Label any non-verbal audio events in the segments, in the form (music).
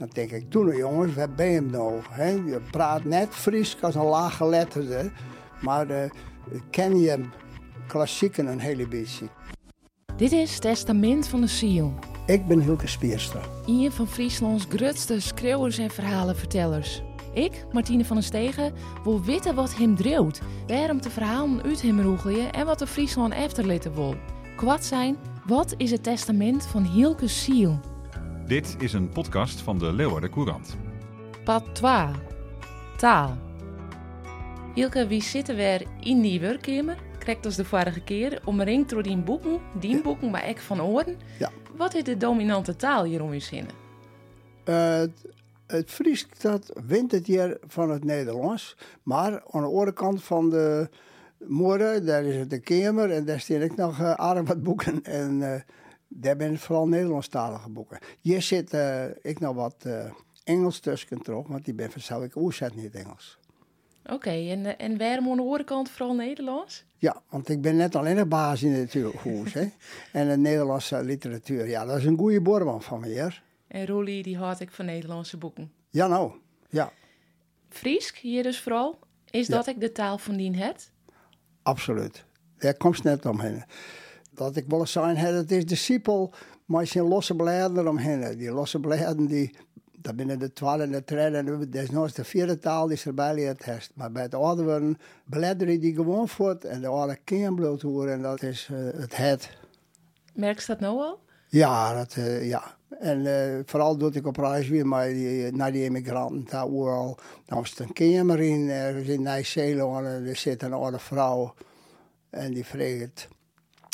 Dan denk ik, toen jongens, waar ben je hem nou? Je praat net Fries als een laaggeletterde, maar uh, ken je hem klassieken een hele beetje. Dit is Testament van de Ziel. Ik ben Hilke Spierstra. Een van Frieslands grootste schreeuwers en verhalenvertellers. Ik, Martine van den Stegen, wil weten wat hem dreeuwt, waarom de verhalen uit hem roegelen en wat de Friesland efterlitten wil. Kwad zijn, wat is het testament van Hilke Ziel? Dit is een podcast van de Leeuwarden Courant. Patois. Taal. Hilke, wie zitten weer in die werkkamer? Krijgt als de vorige keer, omringd door die boeken, die ja. boeken bij ik van oren. Ja. Wat is de dominante taal hier om je zinnen? Uh, het Fries dat wint het hier van het Nederlands. Maar aan de andere kant van de moeder, daar is het de kamer en daar staan ik nog uh, aardig wat boeken. En uh, daar ben ik vooral Nederlandstalige boeken. Hier zit uh, ik nog wat Engels tussen terug, want die ben van ik oerzet niet Engels. Oké, okay, en, en waarom aan de andere kant vooral Nederlands? Ja, want ik ben net alleen een baas in het huis. hè. (laughs) En de Nederlandse literatuur, ja, dat is een goede borman van me. En Roelie, die had ik van Nederlandse boeken. Ja, nou, ja. Friesk, hier dus vooral. Is dat ik de taal van dien het? Absoluut. Daar komt net omheen. Dat ik wil zijn, het is de siepel maar zijn losse bladeren omheen. Die losse bladeren, die, dat binnen de tweede en de derde en nog de vierde taal die erbij leert heeft. Maar bij het oude bladeren die gewoon voort en de oude keenbloed horen en dat is uh, het het. Merk je dat nou al? Ja, dat, uh, ja. En uh, vooral doe ik op reis weer maar die, naar die immigranten daar overal. Dan was het een kamer in, ergens in Nijzeeland en er zit een oude vrouw. En die vreegt,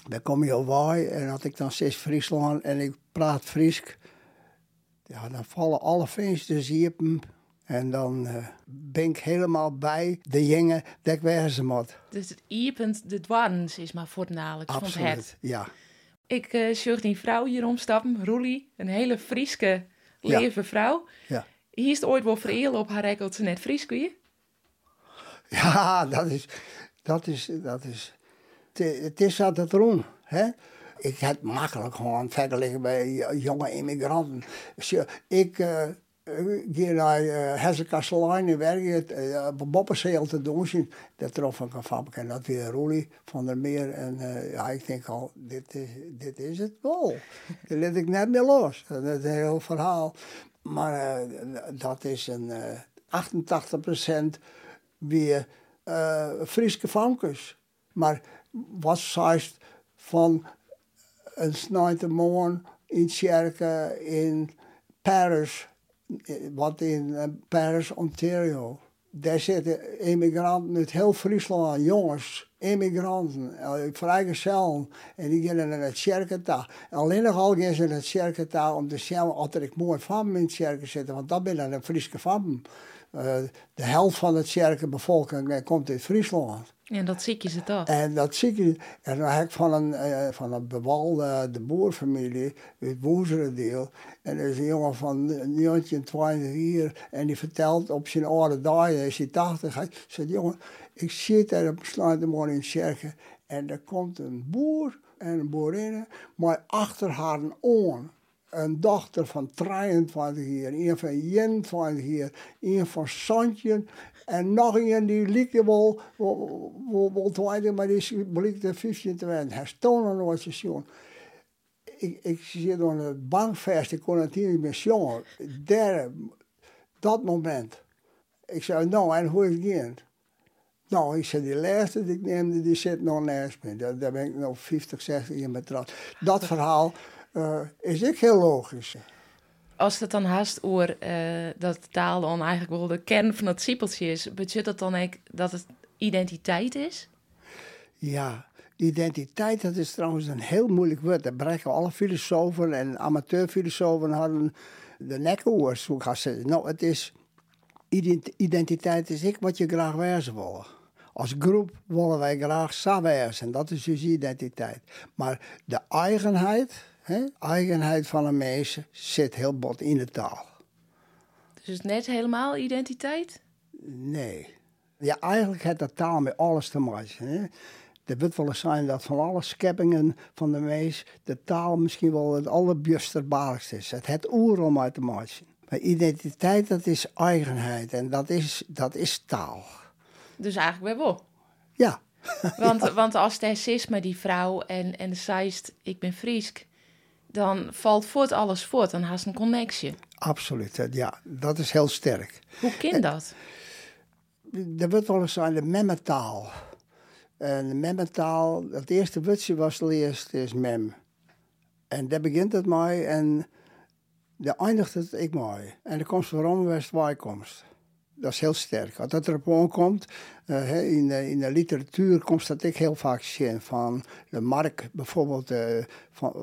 waar kom je bij? En had ik dan steeds Friesland en ik praat Fries. Ja, dan vallen alle vensters hiepen. En dan uh, ben ik helemaal bij de jongen dat ik wezen moet. Dus het iepend de dwarns is maar voornamelijk van het. ja. Ik uh, zag die vrouw hier omstappen, Roelie, een hele Frieske, lieve ja. vrouw. Ja. Hier is het ooit wel vereel op haar rekelt ze net Fries, kun je? Ja, dat is, dat is, dat is, het is altijd erom, hè. Ik heb makkelijk gewoon vergeleken bij jonge immigranten. Ik uh, ga naar uh, Hessekastelein en werk uh, Boppenseel te doen. Dat trof ik van en dat weer Roelie van der Meer. En uh, ja, ik denk al, dit is, dit is het wel. (laughs) Dat liet ik net meer los. Dat is een heel verhaal. Maar dat is een 88% weer Friese vankers. Maar wat zegt van een snijtermoorn in Sjerke in Paris wat in Paris, Ontario. Daar zitten immigranten uit heel Friesland, jongens, immigranten, vrijgezellen. En die gaan naar het Sjerketa. Alleen nog al gaan ze naar het Sjerketa om te zien of ik mooi van in het Sjerke zitten, want dat ben dan een Friese van. Uh, de helft van het Sjerke bevolking komt uit Friesland. En dat zie je ze toch? En dat zie je. En dan heb ik van een, uh, van een bewalde de boerfamilie uit Woezerendeel. En er is een jongen van 19 hier en die vertelt op zijn oude dagen, is hij 80, hij zegt, jongen, ik zit daar op Sluitermorgen in Sjerken en er komt een boer en een boerinne, maar achter haar oor een dochter van 23 jaar, een van 21 jaar, een van Santje en nog een die liep wel, wel, wel, wel twaalf, maar die bleek de 15 te werden. Hij stond nog station. Ik, ik zit op een bankvest, ik kon het niet meer jongen. Daar, dat moment. Ik zei, nou, en hoe is het? Nou, ik zei, die laatste die ik neemde, die zit nog naast me. Daar, daar ben ik nog 50, 60 jaar met trouwens. Dat (laughs) verhaal uh, is ik heel logisch als het dan haast oor uh, dat taal dan eigenlijk wel de kern van het siepeltje is, betekent dat dan ook dat het identiteit is? Ja, identiteit dat is trouwens een heel moeilijk woord. Daar breken alle filosofen en amateurfilosofen hadden de nek zeggen. Nou, het is identiteit is ik wat je graag wezen wil. Als groep willen wij graag samen en dat is dus identiteit. Maar de eigenheid, He? Eigenheid van een mens zit heel bot in de taal. Dus net helemaal identiteit? Nee. Ja, eigenlijk heeft de taal met alles te maken. Hè? Er wordt wel eens zijn dat van alle scheppingen van de mens de taal misschien wel het allerbjusterbaarste is. Het het oer om uit te maken. Maar identiteit, dat is eigenheid en dat is, dat is taal. Dus eigenlijk wel. Ja, (laughs) Want, want als de met die vrouw en, en zeist, ik ben Friesk, dan valt voort alles voort. Dan haast een connectie. absoluut. Ja, dat is heel sterk. Hoe kind dat? Er wordt wel eens aan de memmetaal. En de memmetaal, het eerste woordje was het eerste is mem. En daar begint het mee en daar eindigt het ik mee. En de komst waarom was bijkomst. Dat is heel sterk. Als dat erop aankomt, eh, in, de, in de literatuur komt dat ik heel vaak zien. Van de mark bijvoorbeeld eh,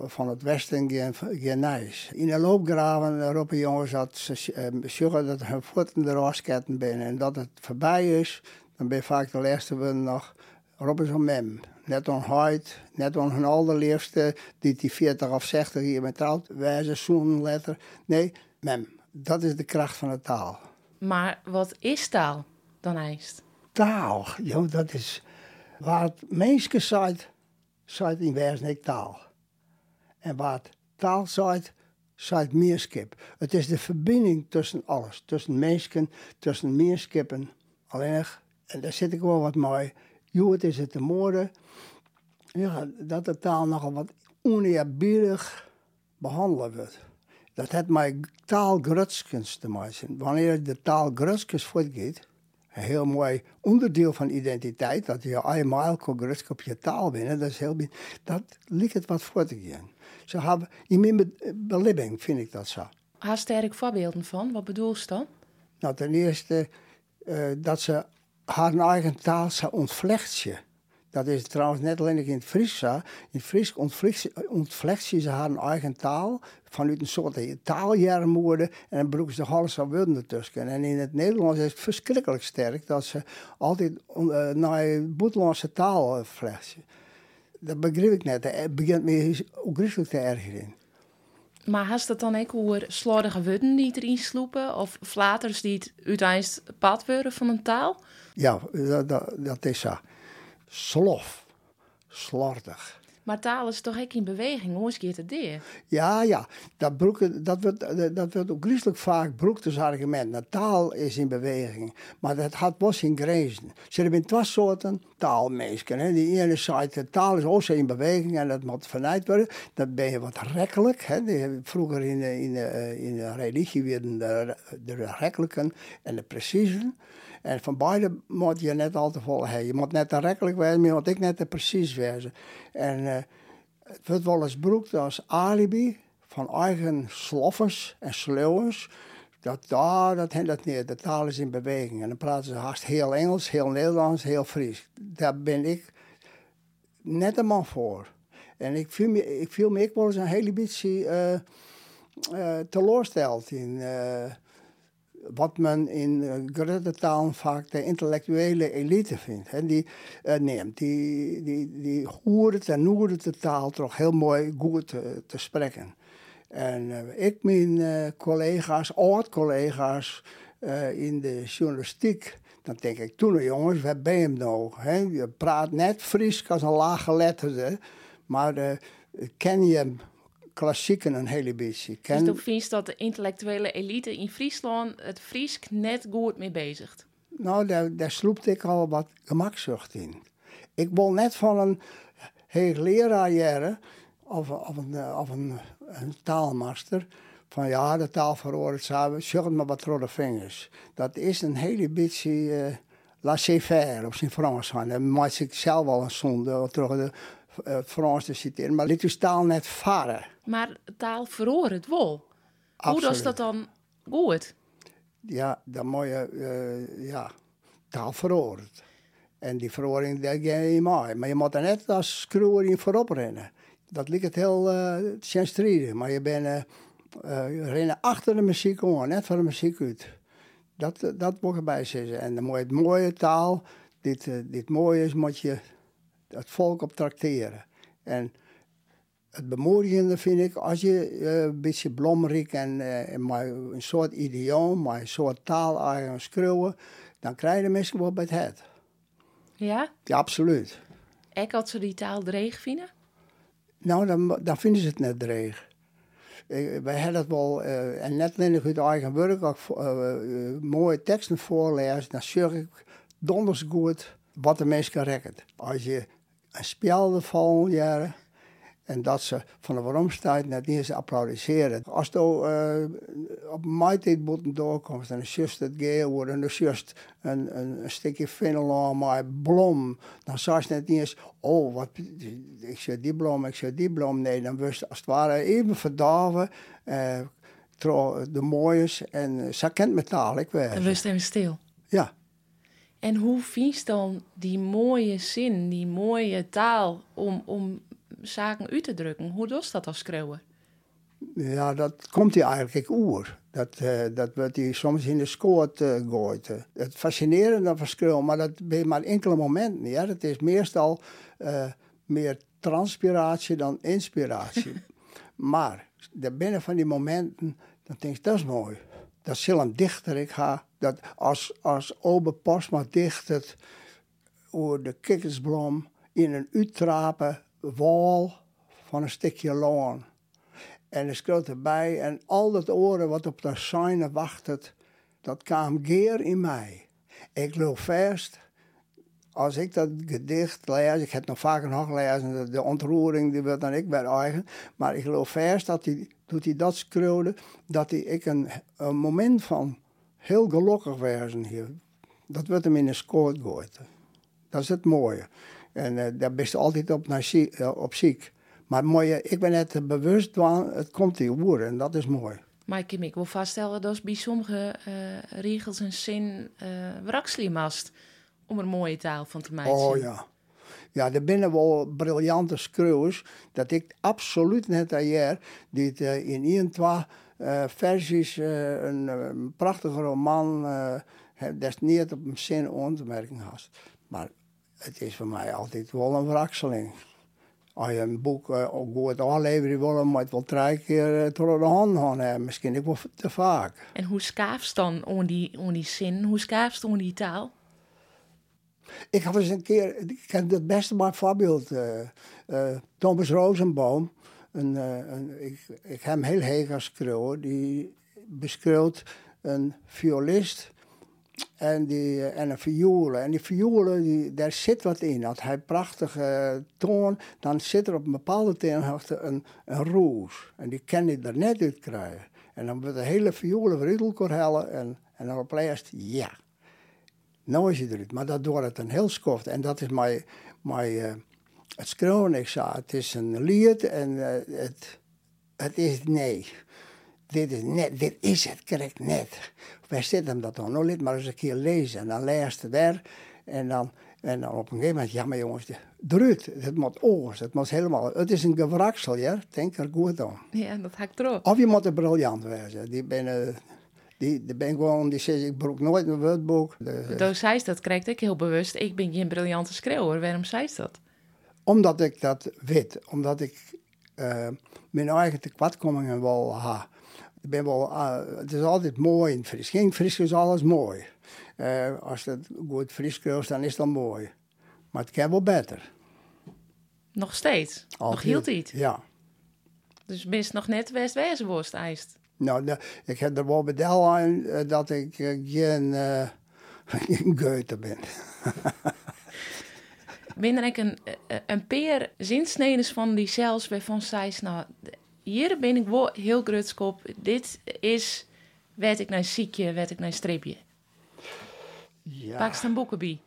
van, het westen geen, geen nijs. In de loopgraven roepen jongens dat ze zeggen dat hun voeten de raasketten binnen. En dat het voorbij is, dan ben je vaak de laatste woord nog roepen mem. Net on huid, net on hun allerliefste, die die 40 of 60 hier met trouwt, wijze zo'n letter. Nee, mem. Dat is de kracht van de taal. Maar wat is taal dan eist? taal, joh, dat is wat mensen zegt, zegt in wezen taal. En wat taal zegt, zegt meerskip. Het is de verbinding tussen alles, tussen mensen, tussen meerskippen. Alleen, en daar zit ik wel wat mooi. Joh, het is het te moorden. Ja, dat de taal nogal wat oneerbiedig behandeld wordt. Dat heeft met taalgrutskens te maken. Wanneer de taal grutskens voortgaat, een heel mooi onderdeel van identiteit, dat je eenmaal kan gerust op je taal binnen, dat is heel Dat lijkt het wat voor te gaan. Ze hebben, in mijn be- beleving vind ik dat zo. Haast sterk voorbeelden van? Wat bedoel je dan? Nou, ten eerste eh, dat ze haar eigen taal ze ontvlecht ze. Dat is trouwens net alleen in het Fries. In het Fries ontvlecht ze- haar eigen taal vanuit een soort taaljarmoede en dan broeken ze alles aan woorden ertussen. En in het Nederlands is het verschrikkelijk sterk dat ze altijd uh, naar de buitenlandse taal eh, vlechten. Dat begrijp ik net. Het begint me ook Griezelig te ergeren. Maar haast het dan ook over slordige woorden die erin sloepen? Of flaters die het uiteindelijk pad worden van een taal? Ja, dat, dat, dat is zo. Slof. Slordig. Maar taal is toch ook in beweging? Hoe is het deer? Ja, ja, dat, broeken, dat, wordt, dat wordt ook griezelig vaak broekt als argument. De taal is in beweging, maar dat had was in grenzen. Er zijn twee soorten taalmeesken. Hè. Die ene zegt, de taal is ook in beweging en dat moet vanuit worden. Dan ben je wat rekkelijk. Hè. Vroeger in de, in, de, in de religie werden de, de rekkelijken en de preciezen. En van beide moet je net al te vol hebben. Je moet net te rekkelijk wezen, maar je moet ik net te precies wezen. En uh, het wordt wel eens broekt als alibi van eigen sloffers en sleuwers. Dat, ah, dat dat, dat niet. De taal is in beweging. En dan praten ze haast heel Engels, heel Nederlands, heel Fries. Daar ben ik net een man voor. En ik viel me, ik viel me ik wel eens een hele beetje uh, uh, teleursteld in... wat men in uh, vaak de intellectuele elite vindt. Hè, die uh, neemt, die, die, die hoert en noert de taal toch heel mooi goed te, te spreken. En uh, ik, mijn collega's, oud-collega's in de journalistiek, dan denk ik, toen jongens, waar ben je hem nou? Hè? Je praat net Fries als een laaggeletterde, maar ken je hem klassieken een hele beetje. Ken... Dus toen vind je dat de intellectuele elite in Friesland het Fries net goed mee bezig? Nou, daar, daar sloepte ik al wat gemakzucht in. Ik wil net van een hoogleraar jaren, of, of, een, of een, een taalmaster, van ja, de taal veroordeeld zou zeg het maar wat rode vingers. Dat is een hele beetje uh, laissez-faire op zijn Frans. Dan maak ik zelf wel een zonde terug de uh, Frans te citeren, maar liet taal net varen. Maar taal verhoor het wel. Absoluut. Hoe is dat dan goed? Ja, dan moet je, uh, ja, taal verhoort. En die verhoring, ga je mee. Maar je moet er net als screwer in voorop rennen. Dat lijkt het heel uh. Maar je bent uh, rennen achter de muziek aan, net van de muziek uit. Dat, dat moet erbij zitten. En dan moet je het mooie taal, dit, dit mooie is, moet je het volk op tracteren. En het bemoedigende vind ik, als je uh, een beetje blomrik en, uh, en maar een soort idioom, maar een soort taal eigen schreeuwen, dan krijg je mensen wel bij het het. Ja? Ja, absoluut. Ik had ze die taal dreig vinden? Nou, dan, dan vinden ze het net dreig. Ik, wij hebben het wel, uh, en net alleen uit eigen werk, ook mooie teksten voorlezen, dan zorg ik donders goed wat de mens kan rekken. Als je een spel vallen jaren, en dat ze van de waarom net niet eens applaudisseren. Als je uh, op mijn tijd doorkomt, dan is juist het geel worden, dan is juist een, een, een stukje vinyl maar blom. Dan zou je net niet eens, oh, wat, ik zie die blom, ik zie die blom. Nee, dan wist als het ware even verdaven. Uh, de mooies en ze kent metaal, ik weet. En rust even stil. Ja. En hoe vies dan die mooie zin, die mooie taal om, om zaken uit te drukken. Hoe doet dat als schreeuwen? Ja, dat komt hij eigenlijk oer. Dat, uh, dat wordt hij soms in de scoort uh, gooit. Het fascinerende van schreeuwen, maar dat ben je maar enkele momenten. Ja? Dat is meestal uh, meer transpiratie dan inspiratie. (laughs) maar binnen van die momenten, dan denk ik, dat is mooi. Dat een dichter. Ik ga dat als, als Obe dichtert over de kikkersblom in een uittrapen wal van een stukje loon. En er schreeuwt erbij en al dat oren wat op de sign wachtte, dat kwam geer in mij. Ik loop vast, als ik dat gedicht lees, ik heb het nog vaker nog gelezen, de, ontroering die werd dan ik bij eigen, maar ik geloof vast dat hij, doet hij dat schreeuwde, dat hij, ik een, een moment van heel gelukkig werden hier. Dat wordt hem in een scoort gooien. Dat is het mooie. En uh, daar ben je altijd op, naar ziek, uh, op ziek. Maar mooi, ik ben net bewust van, het komt die woorden en dat is mooi. Maar ik wil vaststellen dat bij sommige uh, regels en zin uh, om er mooie taal van te maken. Oh ja. Ja, er binnen wel briljante schreeuwers dat ik absoluut net hier die het, in één, twee versies een, een, prachtige roman is niet op een zin ontmerking had. Maar het is voor mij altijd wel een wrakseling. Als je een boek uh, goed aanleveren wil, moet je wel drie keer door de hand gaan hebben. Misschien ik wel te vaak. En hoe skaafst dan om die, om die zin? Hoe skaafst om die taal? Ik heb eens een keer, ik heb het beste maar voorbeeld. Uh, uh, Thomas Rosenbaum, een, een, ik, ik heb hem heel heeg als die beschreeuwt een violist en, die, en een violen. En die violen, die, daar zit wat in. Als hij prachtige toon, dan zit er op een bepaalde toonhoogte een, een roos. En die kan je er net uit krijgen. En dan wordt de hele violen uit en, en dan op ja. Nou is hij eruit. Maar dat door het een heel skoft. En dat is mijn, mijn uh, het schreeuwen. Ik zei, het is een lied en uh, het, het is nee dit is, net, dit is het correct net. Wij zitten dat dan nog niet, maar eens een keer lezen. En dan leest het weer. En dan, en dan op een gegeven moment, ja maar jongens, druut, het moet oors, het moet helemaal, het is een gewraksel, ja, denk er goed aan. Ja, dat ik erop. Of je moet er briljant wezen, die ben, die, die zegt, ik broek nooit een woordboek. Door zei dat krijg ik heel bewust, ik ben geen briljante schreeuwer, waarom zei ze dat? Omdat ik dat weet, omdat ik uh, mijn eigen tekortkomingen wel ha ik ben wel, uh, het is altijd mooi in Fries. Geen Fries is alles mooi. Uh, als het goed Fries krijgt, dan is dat mooi. Maar het kan wel beter. Nog steeds? nog hield iets? Ja. Dus best nog net West-Wezenworst eist? Nou, de, ik heb er wel bedel aan uh, dat ik geen, (laughs) geen Goethe ben. (laughs) ben ik een, een peer zinsneden van die zelfs waarvan zij nou hier ben ik wel heel grutskop. Dit is, werd ik naar ziekje, werd ik naar streepje. Ja. Pakst een boeken bij?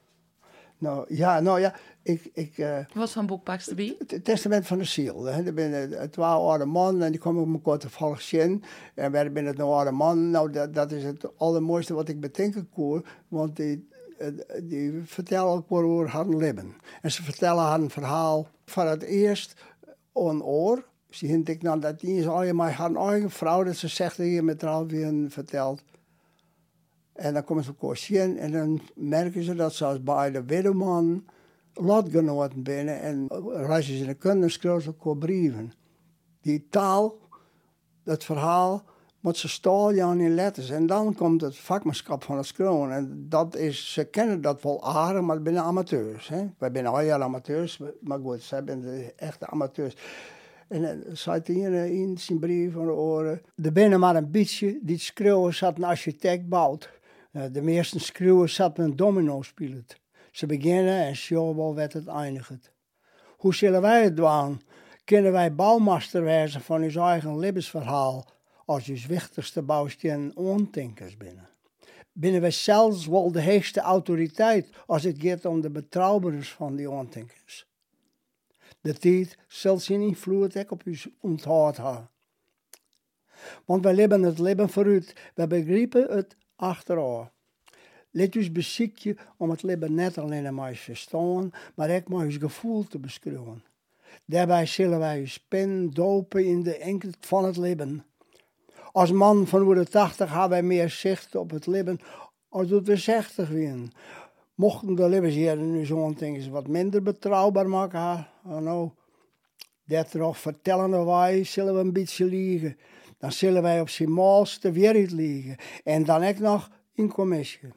Nou ja, nou ja, ik... ik uh, Wat voor boek pakst? Het Testament van de Ziel. Hè. Er zijn twee oude mannen en die komen op elkaar toevallig zien. En wij zijn het een oude man. Nou, dat, dat is het allermooiste wat ik bedenken kon. Want die, eh, die vertellen ook over haar leven. En ze vertellen haar een verhaal van het eerst een oor Zie ik nou dat die is al je maar haar eigen vrouw, dat ze zegt hier met weer vertelt. En dan komen ze op zien en dan merken ze dat ze als bij de widowman lotgenoten binnen en als je ze kunnen schrijven brieven. Die taal, dat verhaal, moet ze staan in letters. En dan komt het vakmanschap van het schrijven. En dat is, ze kennen dat wel aardig, maar zijn amateurs. Hè? Wij zijn al amateurs, maar goed, ze zijn de echte amateurs. En dan zei hij in zijn brief van de oren. Er binnen maar een beetje die schreeuwen zat een architect bouwt. Nou, de meeste schreeuwen zat een domino speelt. Ze beginnen en sjouwbal werd het eindigt. Hoe zullen wij het doen? Kunnen wij bouwmaster wezen van ons eigen levensverhaal als ons wichtigste bouwsteen ontinkers binnen? Binnen wij zelfs wel de hoogste autoriteit als het gaat om de betrouwbaarheid van die ontinkers? De tijd zal zijn invloed op ons onthoud hebben. Want wij leven het leven vooruit, wij begrijpen het achteraf. Let ons beziekje om het leven net alleen maar te verstaan, maar ook maar ons gevoel te beschrijven. Daarbij zullen wij ons pen dopen in de enkel van het leven. Als man van de 80 hebben wij meer zicht op het leven als dat we 60 zijn. Mochten de levensjaren nu zo'n dingen wat minder betrouwbaar maken, nou, dat nog vertellen wij, zullen we een beetje liegen. Dan zullen wij op zijn de wereld liegen. En dan ook nog in commissie.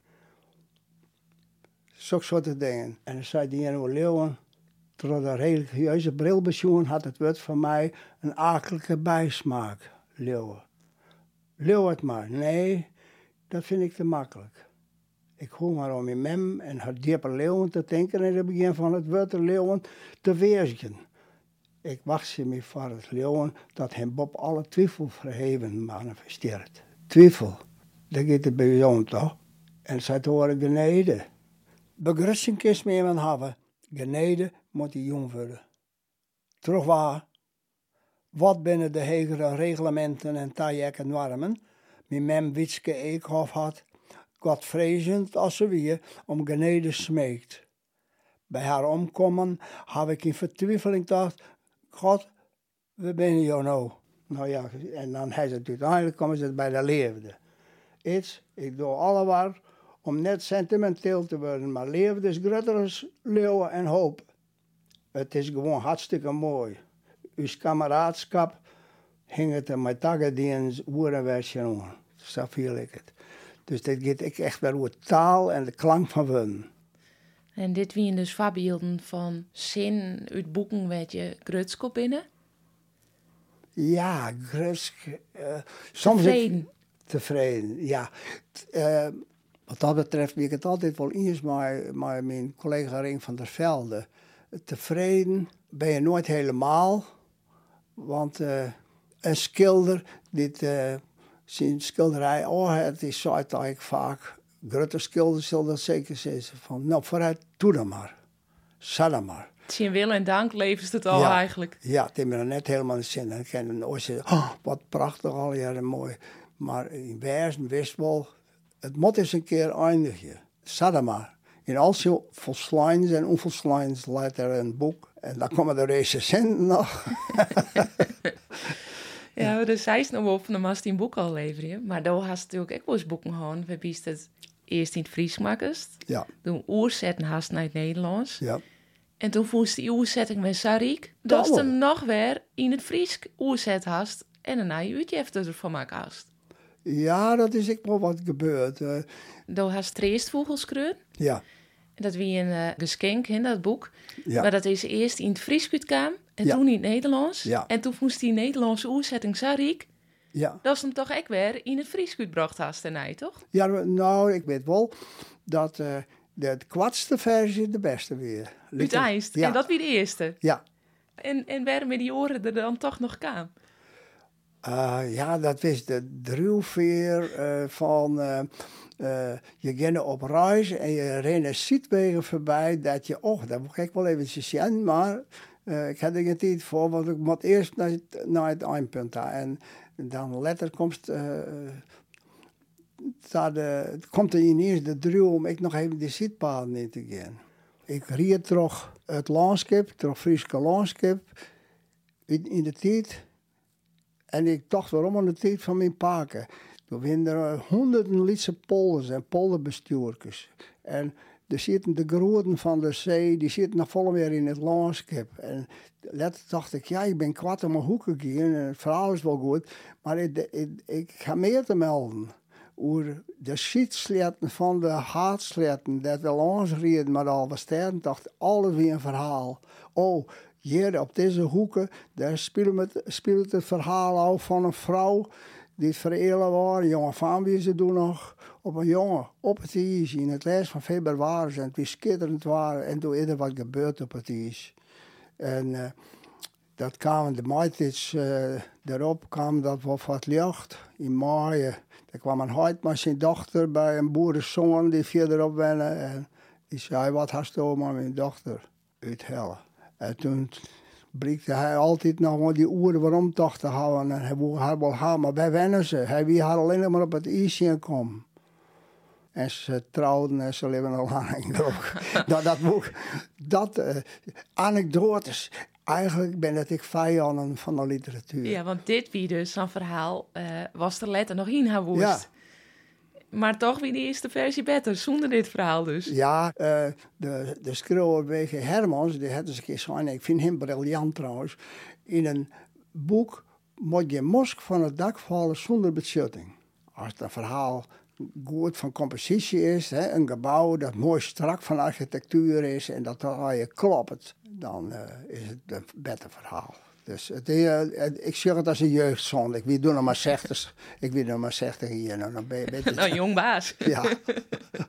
Zo'n soort dingen. En dan zei die ene Leeuwen, door de religieuze brilpensioen had het woord van mij een akelige bijsmaak. Leeuwen. Leeuw het maar. Nee, dat vind ik te makkelijk. Ik hoor maar om in mem en haar diepe leeuwen te denken en het begin van het woord leeuwen te weerzigen. Ik wacht ze me voor het leeuwen dat hem Bob alle twijfel verheven manifesteert. Twijfel, dat gaat het bij toch? En zij horen geneden. Begrüssing kist me iemand hebben. Geneden moet die jong worden. Waar. Wat binnen de hegere reglementen en tajek en normen, mijn mem Witske Eekhof had, Godvrezend als ze weer om geneden smeekt. Bij haar omkomen heb ik in vertwijfeling gedacht, God, we ben jou nou? Nou ja, en dan hij het uiteindelijk komen ze bij de leefde. Iets, ik doe allemaal om net sentimenteel te worden, maar leefde is groter leeuwen en hoop. Het is gewoon hartstikke mooi. Uw kameraadschap hing het er met takken die een. Zo viel ik het. Dus dat gaat echt wel over taal en de klank van woorden. En dit wie dus voorbeelden van zin uit boeken weet je Grutskop binnen? Ja, Grutsk. Uh, soms tevreden. tevreden, ja. Uh, wat dat betreft ben ik het altijd wel eens met, met mijn collega Ring van der Velde. Tevreden ben je nooit helemaal, want uh, een schilder, dit zijn schilderij, oh, het is zo eigenlijk vaak. Grote schilders zullen dat zeker zeggen van, nou vooruit, doe dan maar. Zet dan maar. Zijn wil en dank levert het al eigenlijk. Ja, het heeft me net helemaal in zin. En ik kan ooit zeggen, oh, wat prachtig al, ja, mooi. Maar in Weersen wist wel, het moet eens een keer eindigen. Dan maar. In al zijn volslijns en onvolslijns leidt er een boek. En dan komen de recensenten nog. (laughs) Ja, dus zij is nog op van de mast die een boek al leveren. Maar daar had natuurlijk ook wel eens boeken gehad. We het eerst in het Fries makkest. Ja. Toen oorzetten haast naar het Nederlands. Ja. En toen voelde die oorzetting met Sarik. Dat ze hem nog weer in het Fries oorzet hast. En daarna je uitje ervan maken hast. Ja, dat is ik wel wat gebeurd. Uh, Door haar streestvogels Ja. Dat wie een uh, geschenk in dat boek. Ja. Maar dat is eerst in het Fries kwam en toen in het Nederlands. Ja. En toen moest die Nederlandse oerzetting Sarik. Ja. Dat is hem toch echt weer in het Fries gebracht haast en toch? Ja, nou, ik weet wel dat uh, de kwartste versie de beste weer. Uiteindelijk. Ja. En dat wie de eerste? Ja. En, en waarom die oren er dan toch nog kwam? Uh, ja, dat is de druwveer uh, van... Uh, je gaat op reis en je rent zietwegen voorbij dat je, oh, dat moet ik wel eventjes zien, maar uh, ik heb er geen tijd voor, want ik moet eerst naar het, naar het eindpunt daar. En dan later komt, uh, de, komt er ineens de druw om ik nog even de zitpaden in te gaan. Ik ried toch het landschap, toch Friese landschap, in, in de tijd. En ik dacht waarom aan de tijd van mijn paken. Zijn er honderden Lietse polders en polderbestuurkers. En er zitten de groten van de zee, die zitten nog vol weer in het landschap. En later dacht ik, ja, ik ben kwart om mijn hoeken gegaan en het verhaal is wel goed. Maar ik, ik, ga meer te melden over de schietsletten van de haatsletten, dat we langs reden met al sterren, dacht alles weer een verhaal. Oh, hier op deze hoeken, daar speelt het, het verhaal al van een vrouw die het was, een jonge wie ze doen nog, op een jongen op het ijs in het les van februari het was schitterend waren en toen is er wat gebeurd op het ijs. En uh, dat kwamen de maatjes uh, erop, kwam dat wat wat licht in maaien. Er kwam een huid met zijn dochter bij een boerenzoon die verderop wennen en die zei, wat hast du maar mijn dochter uithellen. En toen blikte hij altijd nog maar die uren waarom toch te houden. En hij wilde haar wel gaan, maar wij wennen ze. Hij wil haar alleen maar op het ijsje komen. En ze trouwden en ze leven al lang. (laughs) dat, dat boek, dat uh, anekdotes. Eigenlijk ben ik vijanden van de literatuur. Ja, want dit wie dus een verhaal uh, was er letter nog in haar woest. Ja. Maar toch wie die eerste versie beter, zonder dit verhaal dus. Ja, uh, de, de schrijver W.G. Hermans, die had eens een keer zijn, ik vind hem briljant trouwens, in een boek moet je mosk van het dak vallen zonder beschutting. Als het een verhaal goed van compositie is, hè, een gebouw dat mooi strak van architectuur is en dat al je klopt, dan uh, is het een beter verhaal. Dus het, uh, ik zeg het als een jeugdzonde. Ik wil nog maar 60. (laughs) ik wil nog maar 60 hier. Nou, dan ben je, (laughs) nou, jong baas. Ja.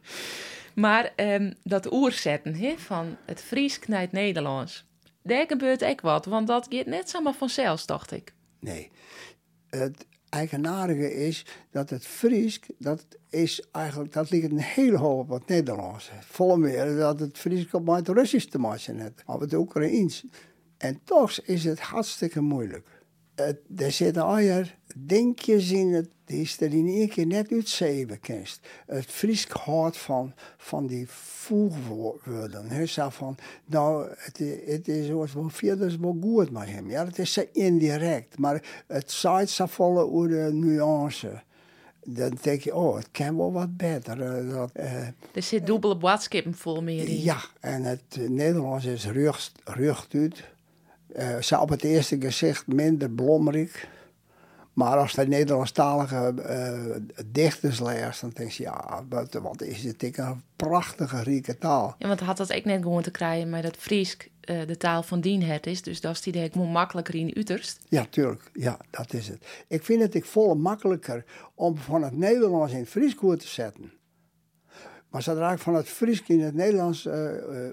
(laughs) maar um, dat oerzetten he, van het Fries naar het Nederlands. Daar gebeurt ook wat, want dat gaat net zomaar vanzelf, dacht ik. Nee. Het, eigenaardige is dat het Fries, dat is eigenlijk, dat ligt een hele hoop op het Nederlands. Volle meer dat het Fries op het Russisch te maken heeft, of het Oekraïens. En toch is het hartstikke moeilijk. Er zitten alweer denkjes in het, die er in één keer net uitzeven kent. Het Fries houdt van, van die voegwoorden. Hij zei van, nou, het, het is wel verder wel goed met hem. Ja, het is indirect, maar het zaait zo volle over de nuance dan denk je, oh, het kan wel wat beter. Uh, dat, uh, er zit dubbele boodschap vol meer in. Ja, en het Nederlands is rucht, rucht uit. Uh, ze op het eerste gezicht minder blommerig. Maar als de Nederlandstalige uh, dichters leest, dan denk je, ja, wat, wat is dit een prachtige, rieke taal. Ja, want had dat ik net gewoon te krijgen, maar dat Fries uh, de taal van het is. Dus dat is die gewoon makkelijker in Uterst. Ja, tuurlijk. Ja, dat is het. Ik vind het ik volle makkelijker om van het Nederlands in het Fries te zetten. Maar zodra ik van het Fries in het Nederlands uh,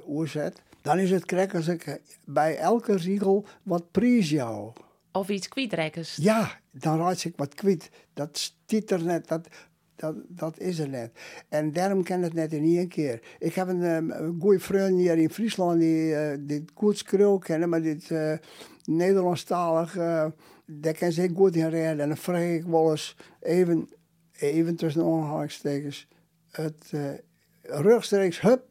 oerzet, dan is het krek als ik bij elke riegel wat prijs jou. Of iets kwijtrekkers. Ja, dan raad ik wat kwijt. Dat stiet er net, dat, dat, dat is er net. En daarom kan het net in één keer. Ik heb een, een goede vriend hier in Friesland die uh, dit goed schreeuw kennen, maar dit uh, Nederlandstalig, uh, daar kan ze goed in redden. En dan vraag ik wel eens even, even tussen aanhalingstekens, het uh, rechtstreeks hup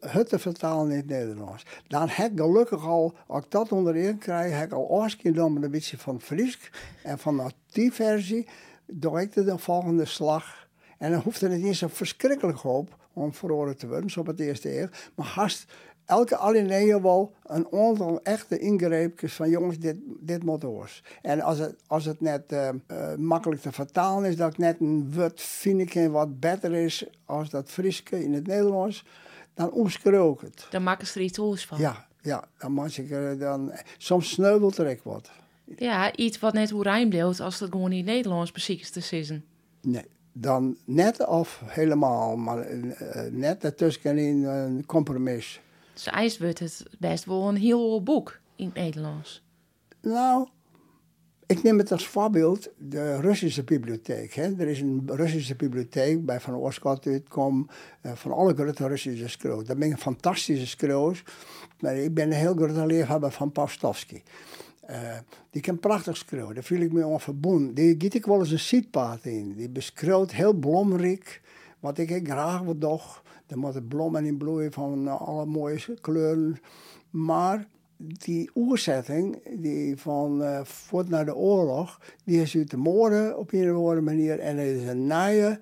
het te vertalen in het Nederlands. Dan heb ik gelukkig al, als ik dat onderin krijg, heb ik al afgenomen een beetje van Fries. En van die versie doe ik de volgende slag. En dan hoeft er niet zo verschrikkelijk op om verloren te worden, zo op het eerste eeuw. Maar haast elke alinea wel een aantal echte ingreepjes van jongens, dit, dit moet. En als het, als het net uh, uh, makkelijk te vertalen is, dat ik net een wat vind ik wat beter is als dat Frieske in het Nederlands dan ik het. Dan maken ze er iets oors van. Ja, ja dan maak ik er dan... Soms sneuvelt er ik wat. Ja, iets wat net hoe rijmbeeld als het gewoon niet Nederlands precies te zitten. Nee, dan net of helemaal, maar uh, net ertussenin een compromis. Dus ijs wordt het best wel een heel boek in het Nederlands. Nou, ik neem het als voorbeeld de Russische bibliotheek. Hè. Er is een Russische bibliotheek bij Van Oorschot uh, van alle grote Russische schreeuws. Dat ben een fantastische schreeuws. Maar ik ben een heel grote liefhebber van Pavstovsky. Uh, die kan prachtig schreeuwen, daar viel ik me aan. Die giet ik wel eens een zietpaard in. Die beschreeuwt heel blomrijk, wat ik graag wil doch. Er moeten bloemen in bloeien van alle mooie kleuren. Maar die oerzetting die van uh, voort naar de oorlog, die is uit de moorden op een of andere manier. En er is een nieuwe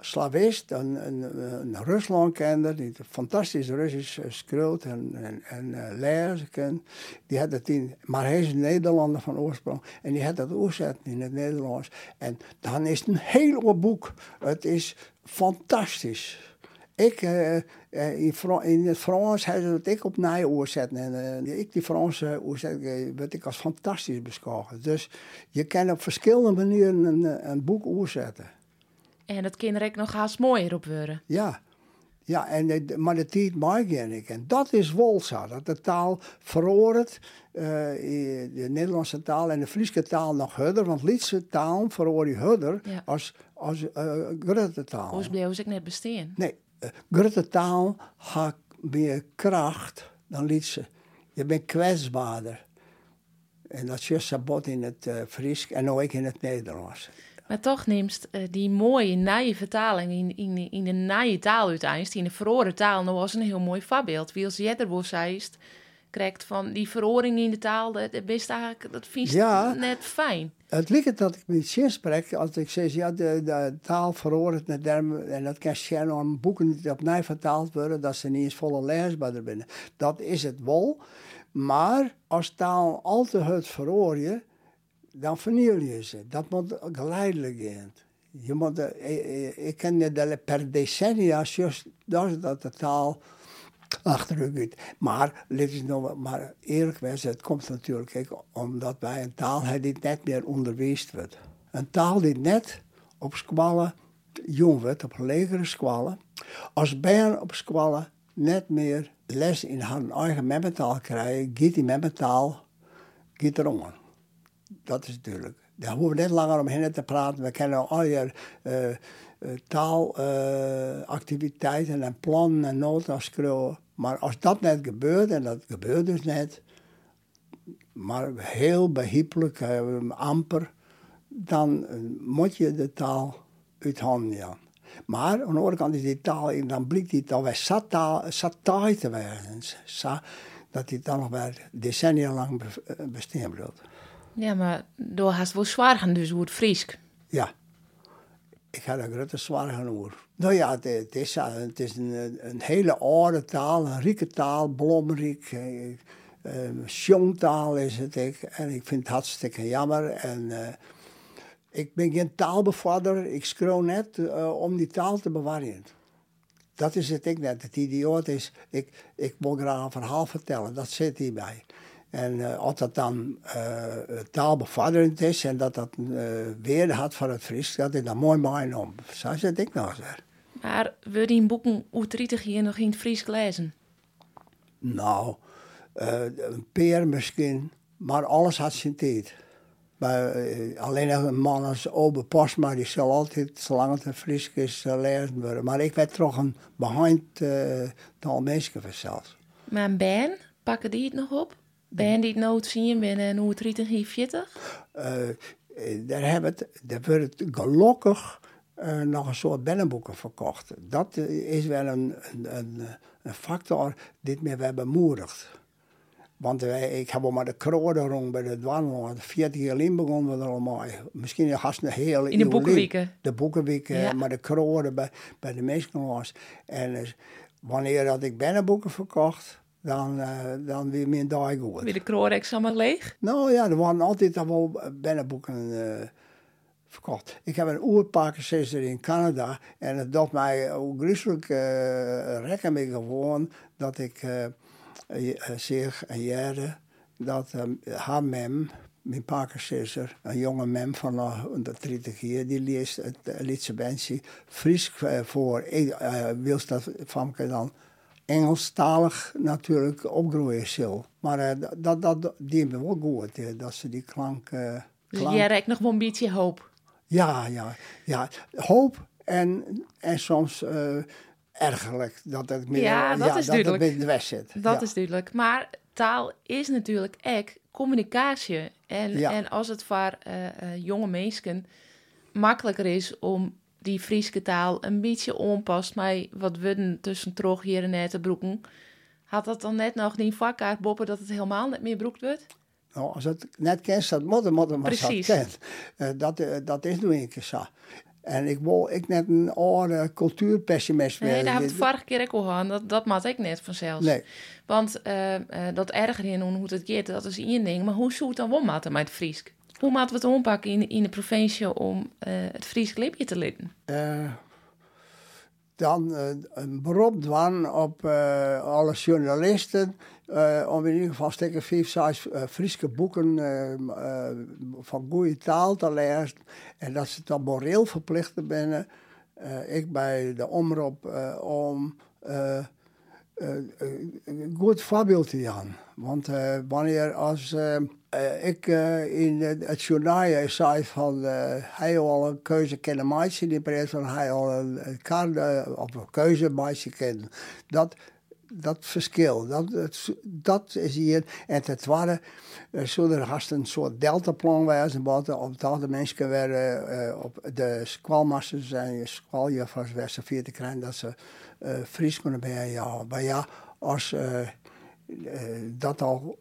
slavist, een, een, een Ruslandkender, die fantastisch Russisch schreeuwt en, en, en uh, lezen. Die had het in, maar hij is een Nederlander van oorsprong. En die had dat oerzetten in het Nederlands. En dan is het een heel boek. Het is fantastisch. Ik, uh, in, in, het Frans ze het ik op nij oorzetten. En uh, ik die Franse oorzetten, werd ik als fantastisch beschouwen. Dus je kan op verschillende manieren een, een boek oorzetten. En het kinderrek nog haast mooier op worden. Ja. Ja, en, maar de tijd mag ik. En dat is zo, dat de taal verhoort, uh, de Nederlandse taal en de Friese taal nog harder, want Lietse taal verhoor je harder als, als uh, Grutte taal. Hoe bleef ik net bestaan? Nee, Grutte taal heeft meer kracht dan Lietse. Je bent kwetsbaarder. En dat is sabot in het uh, Fries en ook in het Nederlands. Maar toch neemt uh, die mooie naaie vertaling in, in, in de naaie taal uiteindelijk, in de verhoren taal, nou was een heel mooi voorbeeld. Wie als Jedder was zeist, krijgt van die verhoring in de taal, dat, best eigenlijk, dat vind ja, net fijn. Het ligt dat ik met zin spreek, als ik zeg, ja, de, de taal verhoort net en dat kan schijnen om boeken niet opnieuw vertaald worden, dat ze niet eens volle leesbaar binnen. Dat is het wel. Maar als taal al te het verhoor dan verniel je ze. Dat moet geleidelijk gaan. Je moet, ik, ik ken de, per decennia juist dat, dat de taal achteruit gaat. Maar, is nog, maar eerlijk wees, het komt natuurlijk omdat wij een taal hebben die net meer onderwezen wordt. Een taal die net op squallen jong wordt, op legere squallen. Als bijna op squallen net meer les in hun eigen memmentaal krijgen, gaat die memmentaal gaat erom dat is natuurlijk. Daar hoeven we net langer omheen te praten. We kennen al je uh, taalactiviteiten en plannen en noten schreeuwen. Maar als dat net gebeurt, en dat gebeurt dus net, maar heel behiepelijk, uh, amper, dan moet je de taal uit handen. Maar aan de andere kant is die taal, dan blijkt die taal weer zat taai te werden. Dat die dan nog weer decennia lang bestaan blijft. Ja, maar door haast wel zwaar gaan dus het Friesk. Ja. Ik ga daar grote zwaar gaan over. Nou ja, het, het, is, een, een hele oude taal, een rieke taal, blommerik. Uh, uh, is het. Ik, en ik vind het hartstikke jammer. En ik ben geen taalbevorder. Ik schreeuw net om die taal te bewaren. Dat is het ik net. Het idioot is, ik, ik wil graag een verhaal vertellen. Dat zit hierbij. En uh, als dat dan uh, taalbevorderend is en dat dat uh, weer had van het Fries, dat is dan mooi mooi om. Zo zit ik nog eens. Maar wil die boeken uit hier nog in het Fries lezen? Nou, een peer misschien, maar alles had zijn tijd. Maar, alleen een man als Obe Postma, die zal altijd, zolang het een Fries is, lezen worden. Maar ik werd toch een behind uh, taal mensen zelfs. Maar een Ben, pakken die het nog op? Ben je die nooit zien binnen hoe het rieten hier uh, daar hebben het, daar wordt gelukkig uh, nog een soort binnenboeken verkocht. Dat is wel een, een, een, factor die me wel bemoedigt. Want wij, ik heb al maar de kroden rond bij de dwanel. 40 jaar in begonnen we er allemaal. Misschien haast een hele In de boekenweken. De boekenweken, maar de kroden bij, bij de was. En dus, wanneer dat ik binnenboeken verkocht, dan, uh, dan weer meer dag goed. Weer de allemaal leeg? Nou ja, er waren altijd al wel binnenboeken uh, verkocht. Ik heb een oerparkensister in Canada en het doet mij ook gruwelijk uh, rekken mee gewoon dat ik uh, zeg een jaar dat haar mem, mijn parkensister, een jonge mem van uh, 30 jaar, die leest het Lietse Bensie Fries voor. Ik wil dat van dan Engelstalig natuurlijk opgroeien zal. Maar uh, dat, dat, die me wel goed, uh, dat ze die klank... Uh, dus jij reikt nog wel een beetje hoop? Ja, ja, ja. Hoop en, en soms ergerlijk dat het meer ja, dat is dat duidelijk. het de zit. Dat is duidelijk. Maar taal is natuurlijk echt communicatie. En, en als het voor jonge mensen makkelijker is om die Friese taal een beetje onpast mij wat we tussen trog hier en net te broeken. Had dat dan net nog die vakkaart boppen dat het helemaal niet meer broekt wordt? Nou, als het net kent, dat moet, moet het maar Precies. kent. Uh, dat, uh, dat is nu een keer zo. En ik wil ik net een oude cultuurpessimist Nee, daar we het vorige keer ook al gehad. Dat, dat maat ik net vanzelf. Nee. Want uh, dat erger in hoe het gaat, dat is één ding. Maar hoe zou het dan wel met het Fries? Hoe moeten we het aanpakken in, in de provincie om uh, het Fries lipje te leren? Uh, dan uh, een beroep doen op alle journalisten. Om in ieder geval stekken vijf, zes Friese boeken van goede taal te lezen. En dat ze dan moreel verplicht zijn. ik bij de omroep om een goed voorbeeld te gaan. Want wanneer als ik in het journaal zei van hij al een keuze kennen meisje, die prijs van hij al een kaart of een keuze meisje kennen. Dat, dat verschil, dat, dat is hier. En ten tweede, zullen er haast een soort deltaplan wezen, wat op de mensen werden op de squalmasters en squaljuffers werden te krijgen dat ze uh, Fries kunnen bij ja, maar ja, als uh, uh, dat al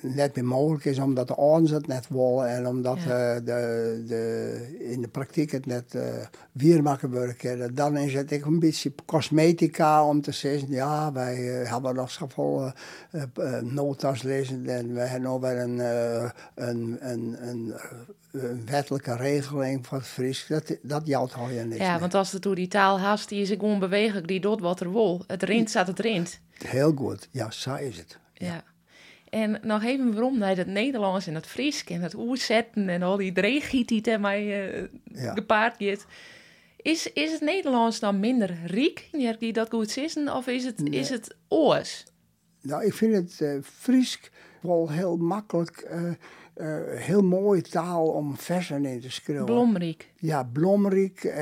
net meer mogelijk is omdat de ouders het net willen en omdat ja. uh, de, de, in de praktijk het net uh, weer maken worden. Dan is het ook een beetje cosmetica om te zeggen, ja, wij uh, hebben nog zoveel notas lezen en we hebben nog wel een, een, een, een, een wettelijke regeling van het Fries. Dat, dat jouwt al je niks Ja, want als het door die taal haast, die is gewoon bewegelijk, die doet wat er wil. Het rint staat het rint. Heel goed, ja, zo is het. ja. ja. En nog even waarom naar het Nederlands en het Fries en het oerzetten en al die dreigheid die mij uh, ja. gepaard gaat. Is, is het Nederlands dan minder riek, die dat goed zissen, of is het, nee. is het oors? Nou, ik vind het uh, Fries wel heel makkelijk, uh, heel mooie taal om versen in te schrijven. Blomriek. Ja, blomriek.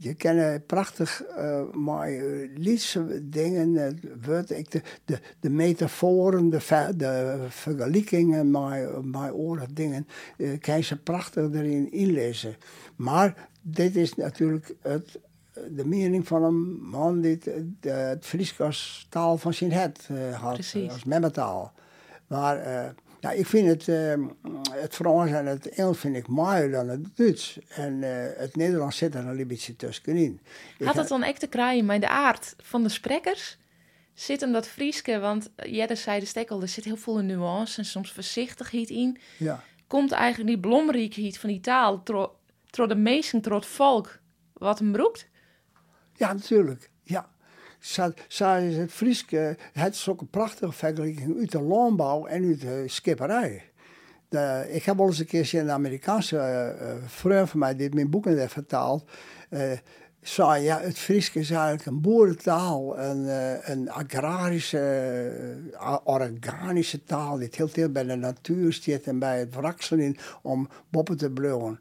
Je kent prachtig uh, maar liedse dingen. Het wordt ik de, de, de metaforen, de, de vergelijkingen, mijn, mijn oren dingen, uh, kan ze prachtig erin inlezen. Maar dit is natuurlijk het, de mening van een man die het, de, het Fries als taal van zijn het uh, had, Precies. als memmetaal. Maar ja, ik vind het, uh, het Frans en het Engels vind ik mooier dan het Duits. En uh, het Nederlands zit er een beetje tussenin. Had het dan echt te krijgen met de aard van de sprekers? Zit hem dat Frieske, want Jedde zei de stekkel, er zit heel veel nuance en soms voorzichtigheid in. Ja. Komt eigenlijk die blomriekheid van die taal door tro de meesten, door het volk, wat hem broekt? Ja, natuurlijk. Zo is het Frieske, het is ook een prachtige vergelijking uit de landbouw en uit de skipperij. Ik heb wel eens een keer een Amerikaanse uh, vriend van mij, die mijn boeken heeft vertaald, uh, ja, het Frieske is eigenlijk een boerentaal, een, uh, een agrarische, organische taal, die heel veel bij de natuur zit en bij het wrakselen om boppen te blouwen.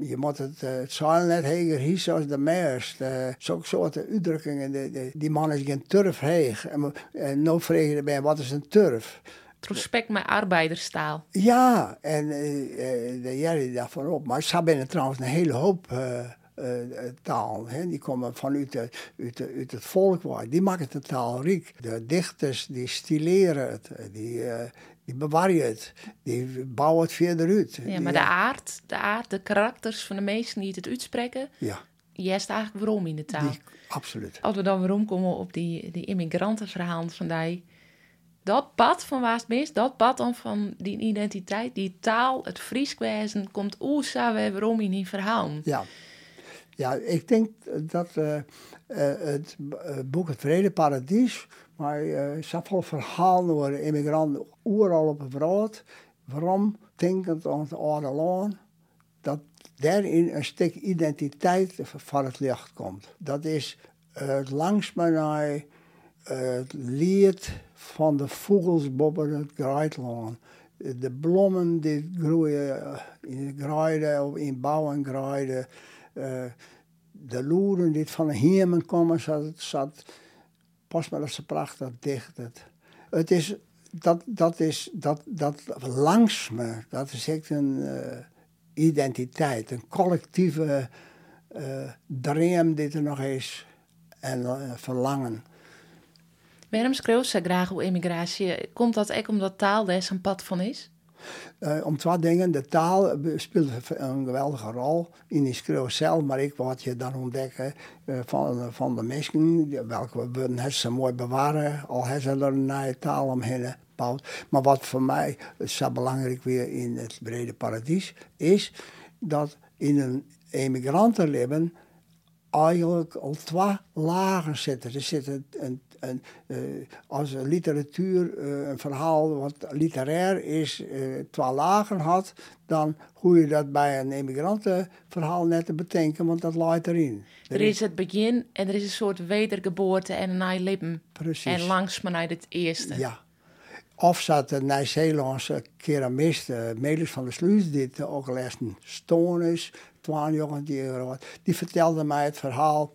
je moet het, het zeilen net heger hiezen als de meers. Zo'n soorten uitdrukkingen, die, die, die man is geen turf heeg. En, en nou vraag je erbij, wat is een turf? Respect met arbeiderstaal. Ja, en uh, de jij daarvan op. Maar ze hebben trouwens een hele hoop uh, taal. Hè. Die komen vanuit, de, uit, de, uit het volk. Waar. Die maken de taal riek. De dichters die stileren het. Die, die bewaren het. Die bouwen het verder uit. Ja, maar de aard, de aard, de karakters van de meesten die het uitspreken. Ja. Jij eigenlijk waarom in de taal. Die, absoluut. Als we dan waarom komen op die, die immigrantenverhaal van die dat pad van waar het mis, dat pad dan van die identiteit, die taal, het Frieskwezen, komt we waarom in die verhaal. Ja. Ja, ik denk dat uh, uh, het boek Het Vrede Paradies, maar uh, zoveel verhalen door immigranten overal op het wereld, waarom denkend aan het oude land, dat daarin een stuk identiteit van het licht komt. Dat is het langs mij het lied van de vogels boven het Greitland. De bloemen die groeien in graaiden of in bouwen graaiden. Uh, de loeren die van de hemel komen, zat, zat pas maar dat ze prachtig dicht. Het, is, dat, dat is, dat, dat langs me, dat is echt een uh, identiteit, een collectieve uh, droom die er nog is en verlangen. Waarom schreeuwt ze graag over immigratie? Komt dat ook omdat taal daar een pad van is? Uh, om twee dingen. De taal speelt een geweldige rol in die schreeuw zelf, maar ik wat je dan ontdekken uh, van, van de mensen, welke we ze mooi bewaren, al hebben ze er een nieuwe taal omheen gebouwd. Maar wat voor mij zo belangrijk weer in het brede paradies is, dat in een emigrantenleven eigenlijk al twee lagen zitten. Er zit een, uh, als een literatuur, uh, een verhaal wat literair is, uh, twee lagen had, dan hoe je dat bij een immigrantenverhaal net te bedenken, want dat laat erin. Er, is het begin en er is een soort wedergeboorte en een leven. Precies. En langs maar naar het eerste. Ja. Of zat de Nieuw-Zeelandse keramist, uh, Melis van der Sluis, die ook les een stoon is, 12 jongen die, die vertelde mij het verhaal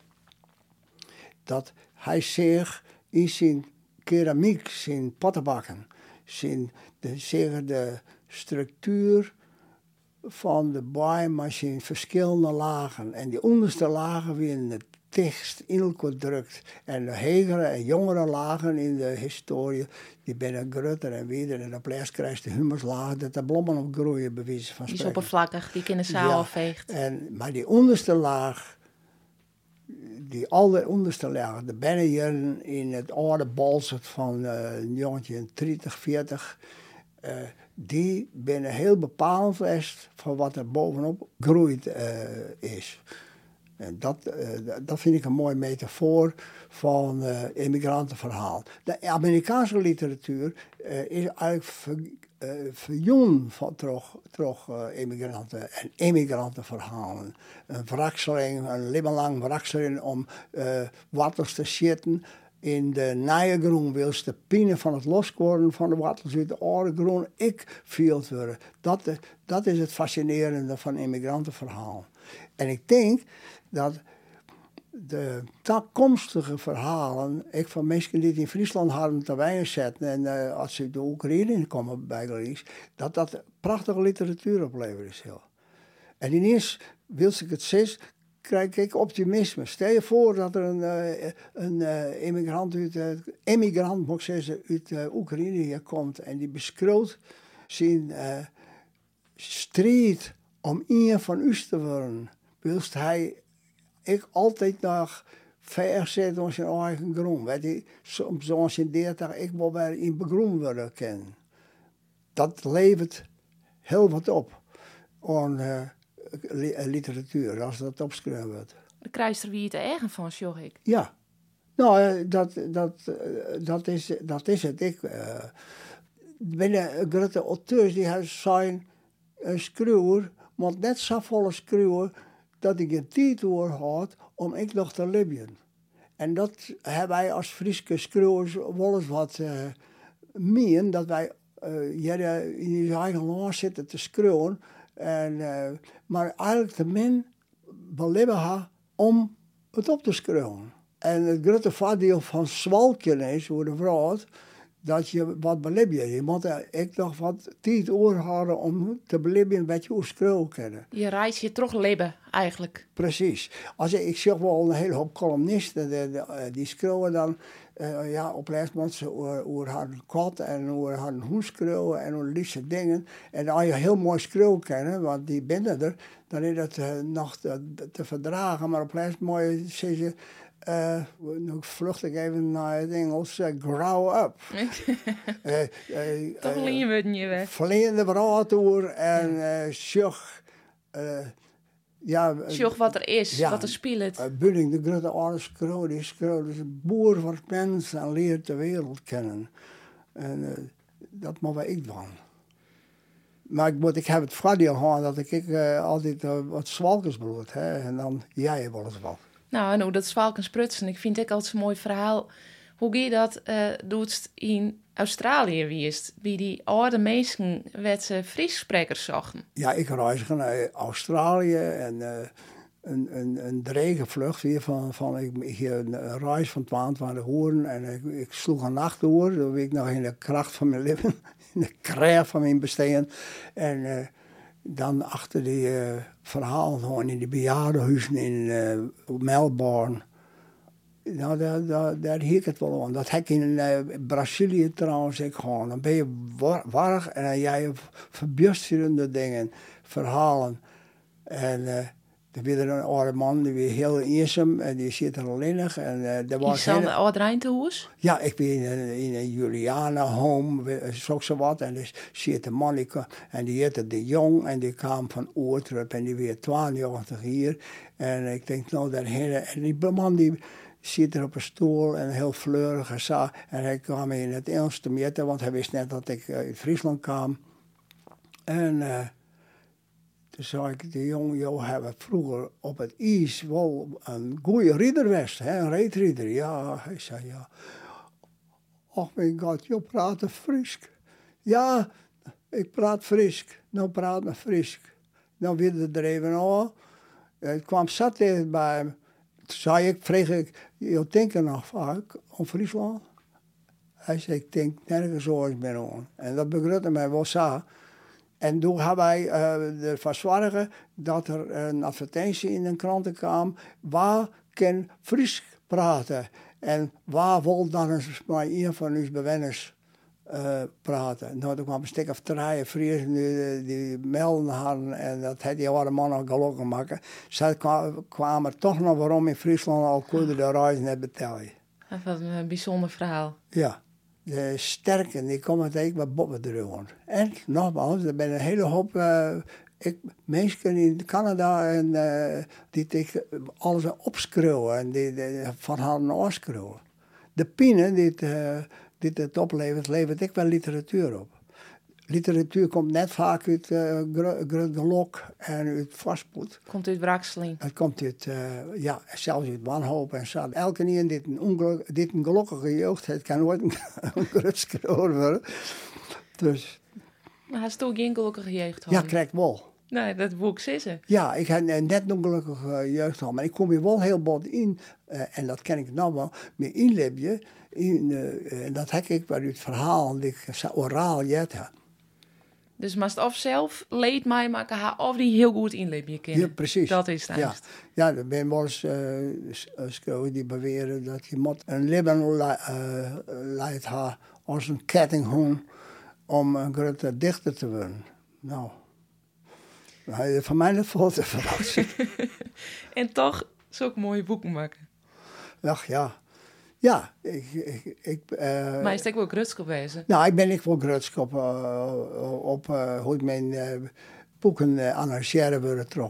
dat hij zich in zijn keramiek, zijn pottenbakken, zijn, de, zeggen de structuur van de baai, maar zijn verschillende lagen. En die onderste lagen weer in de tekst in elkaar drukt. En de hegere en jongere lagen in de historie, die binnen grutter en weer. En op les krijgt de humuslagen dat de blommen op groeien, bewijzen van Die is spreken. oppervlakkig, die kunnen zaal Ja. afveegt. En, maar die onderste laag, die alle onderste laag, de binnenjaren in het oude balzet van een jongetje in 30, 40, eh, die binnen heel bepalend is van wat er bovenop groeit eh, is. En dat, eh, dat vind ik een mooi metafoor van eh immigrantenverhaal. De Amerikaanse literatuur eh, is eigenlijk ver, eh, verjong van terug eh, immigranten en immigrantenverhalen. Een wrakseling, een lang wrakseling om wortels te zitten. In de nieuwe groen wil de van het loskoren van de wortels uit de oude groen ik viel worden. Dat, dat is het fascinerende van immigrantenverhaal. En ik denk dat de toekomstige verhalen, ik van mensen die in Friesland hadden te weinig zetten en eh, als ze de Oekraïne komen bij Gries, dat dat prachtige literatuur opleveren is. Heel. En ineens, wil ik het zes, krijg ik optimisme. Stel je voor dat er een, eh, een eh, immigrant uit, emigrant, moet zeggen, uit Oekraïne hier komt en die beschreeuwt zijn strijd om een van u te worden. Wilst hij ik altijd nog ver zetten op zijn eigen grond. Weet je, soms zoals in 30 ik wil weer in begroen worden kennen. Dat levert heel wat op aan eh, literatuur, als dat opgeschreven wordt. De krijster wie het eigen van, zorg ik. Ja, nou, eh, dat, dat, dat, is, dat is het. Ik eh, binnen grote auteurs die zijn een schreeuwer, maar net zo volle schreeuwer dat ik tijd door had om ik nog te libben. En dat hebben wij als Friese schreeuwers wel eens wat meer, dat wij hier in je eigen land zitten te schreeuwen. En, maar eigenlijk te min belibben ha om het op te schreeuwen. En het grote voordeel van zwalken is, hoe de vrouw, dat je wat belibben. Je moet er ik nog wat tijd over houden om te belibben wat je hoe schreeuwen kennen. Je reis je toch leven, eigenlijk. Precies. Als ik, ik zeg wel een hele hoop columnisten, eh, die schreeuwen dan eh, ja, op moeten ze over, kat en over schreeuwen en over liefste dingen. En als je heel mooi schreeuwen kennen, want die binnen er, dan is dat eh, nog te, te verdragen. Maar op les mooi zeggen ze, eh, nu vlucht ik even naar het Engels, eh, grow up. (laughs) Eh, toch leer je je weg. Verleende verhaal door en zeg, eh, ja, Zorg wat er is, Ja. wat er speelt. uh, Bunning, de grote die schreeuwt is een boer van mensen en leert de wereld kennen. En dat moet ik doen. Maar ik, moet, ik heb het voordeel gehad dat ik, ik altijd wat zwalkensbloed heb. En dan jij wel eens wat. Nou, en hoe dat zwalken sprutsen. Ik vind het altijd een mooi verhaal. Hoe je dat eh doet in Australië wist. Wie die oude mensen werd ze Fries sprekers zochten. Ja, ik reis naar Australië en eh, een, een, een dregenvlucht weer van, van ik, hier een, reis van 22 horen en ik, ik sloeg een nacht door. Dan ik nog in de kracht van mijn leven, (laughs) in de kracht van mijn bestaan. En eh, dan achter die eh verhaal gewoon in die bejaardenhuizen in eh, Melbourne. Nou, daar, daar, daar het wel aan. Dat heb ik in eh, Brazilië trouwens ook gewoon. Dan ben je war- warrig en dan jij verbjusterende dingen, verhalen. En Er was er een oude man, die was heel eenzaam en die zit er alleenig. En, uh, er Je was heel- de oude Rijntehoes? ja, ik ben in een, in een Juliana home, zo zo wat. En dus zit een man, die kwam- en die heette De Jong. En die kwam van Oortrup en die weer 82 hier. En ik denk, nou, daarheen. En die man die zit er op een stoel en heel fleurig en zo. En hij kwam in het Engels te meten, want hij wist net dat ik uit Friesland kwam. En eh, toen zei ik, de jong, joh, hebben vroeger op het ijs wel een goede ridder hè, een reetrieder. Ja, hij zei ja. Och mijn god, je praat Fries. Ja, ik praat Fries. Nou praat me Fries. Nou wilde er even aan. Het kwam zat even bij me. Toen zei ik, vreeg ik, je denkt er nog vaak om Friesland? Hij zei, ik denk nergens ooit meer aan. En dat begrutte mij wel zo. En toen hebben wij eh, ervoor zorgen dat er een advertentie in een kranten kwam. Waar kan Fries praten? En waar wil dan eens maar een van uw bewoners eh, praten? Nou, toen kwam een stuk of drie Fries die, die melden hadden. En dat had die oude man al gelukkig maken. Kwa- kwamen toch nog waarom in Friesland al konden de reis net betalen. Dat was een eh, bijzonder verhaal. Ja, de sterken die komen tegen met erover. En nogmaals, er zijn een hele hoop eh, mensen in Canada en, eh, die tegen alles opschreeuwen en die, die van hadden afschreeuwen. De pine die het, eh, die het oplevert, levert ik wel literatuur op. Literatuur komt net vaak uit uh, gelok en uit vastgoed. Komt uit Brakseling. Het komt uit, eh, ja, zelfs uit wanhoop en zo. Elke keer dit een, ongeluk, dit een gelukkige jeugd heeft, kan nooit een, (laughs) een grutskroon worden. Dus Maar hij is toch geen gelukkige jeugd ja, gehad? krijg wel. Nee, dat boek is ze. Ja, ik heb net een ongelukkige jeugd gehad, maar ik kom hier wel heel bot in, eh, en dat ken ik nou wel, meer inleven. In, en dat heb ik bij het verhaal, dat ik oraal jet heb. Dus maar het of zelf leed mij maken haar of die heel goed inleven kennen. Ja, precies. Dat is het Ja, ja er zijn wel eens eh, eh, die beweren dat je moet een leven le- eh, leidt haar als een kettinghoen om een grote dichter te worden. Nou, nou van mij net vol te verrassen. En toch zulke mooie boeken maken. Ach ja, ja, ik, ik, ik eh, maar is het ook wel grutsk geweest? nou, ik ben ik wel grutsk op, eh, op eh, hoe ik mijn boeken analyseren worden eh,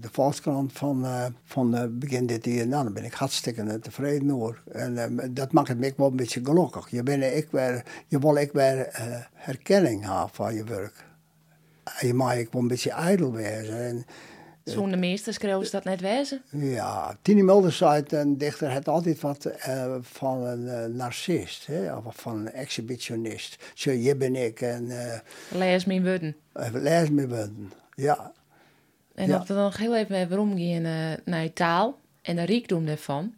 de Volkskrant van, van begin dit jaar. Nou, dan ben ik hartstikke tevreden hoor. En dat maakt me ook wel een beetje gelukkig. Je, bent ik weer, je wil ik weer herkenning hebben van je werk. En je mag ik wel een beetje ijdel wezen. En, Zo'n de meeste schreeuwen ze dat net wezen. ja, Tini het, een dichter heeft altijd wat eh, van een eh, narcist, hè, of van een exhibitionist. Zo, je ben ik en eh Lees mijn woorden. uh, lees me worden. Ja, En Ja. dat we dan nog heel even weer omgaan naar je taal en de rijkdom daarvan.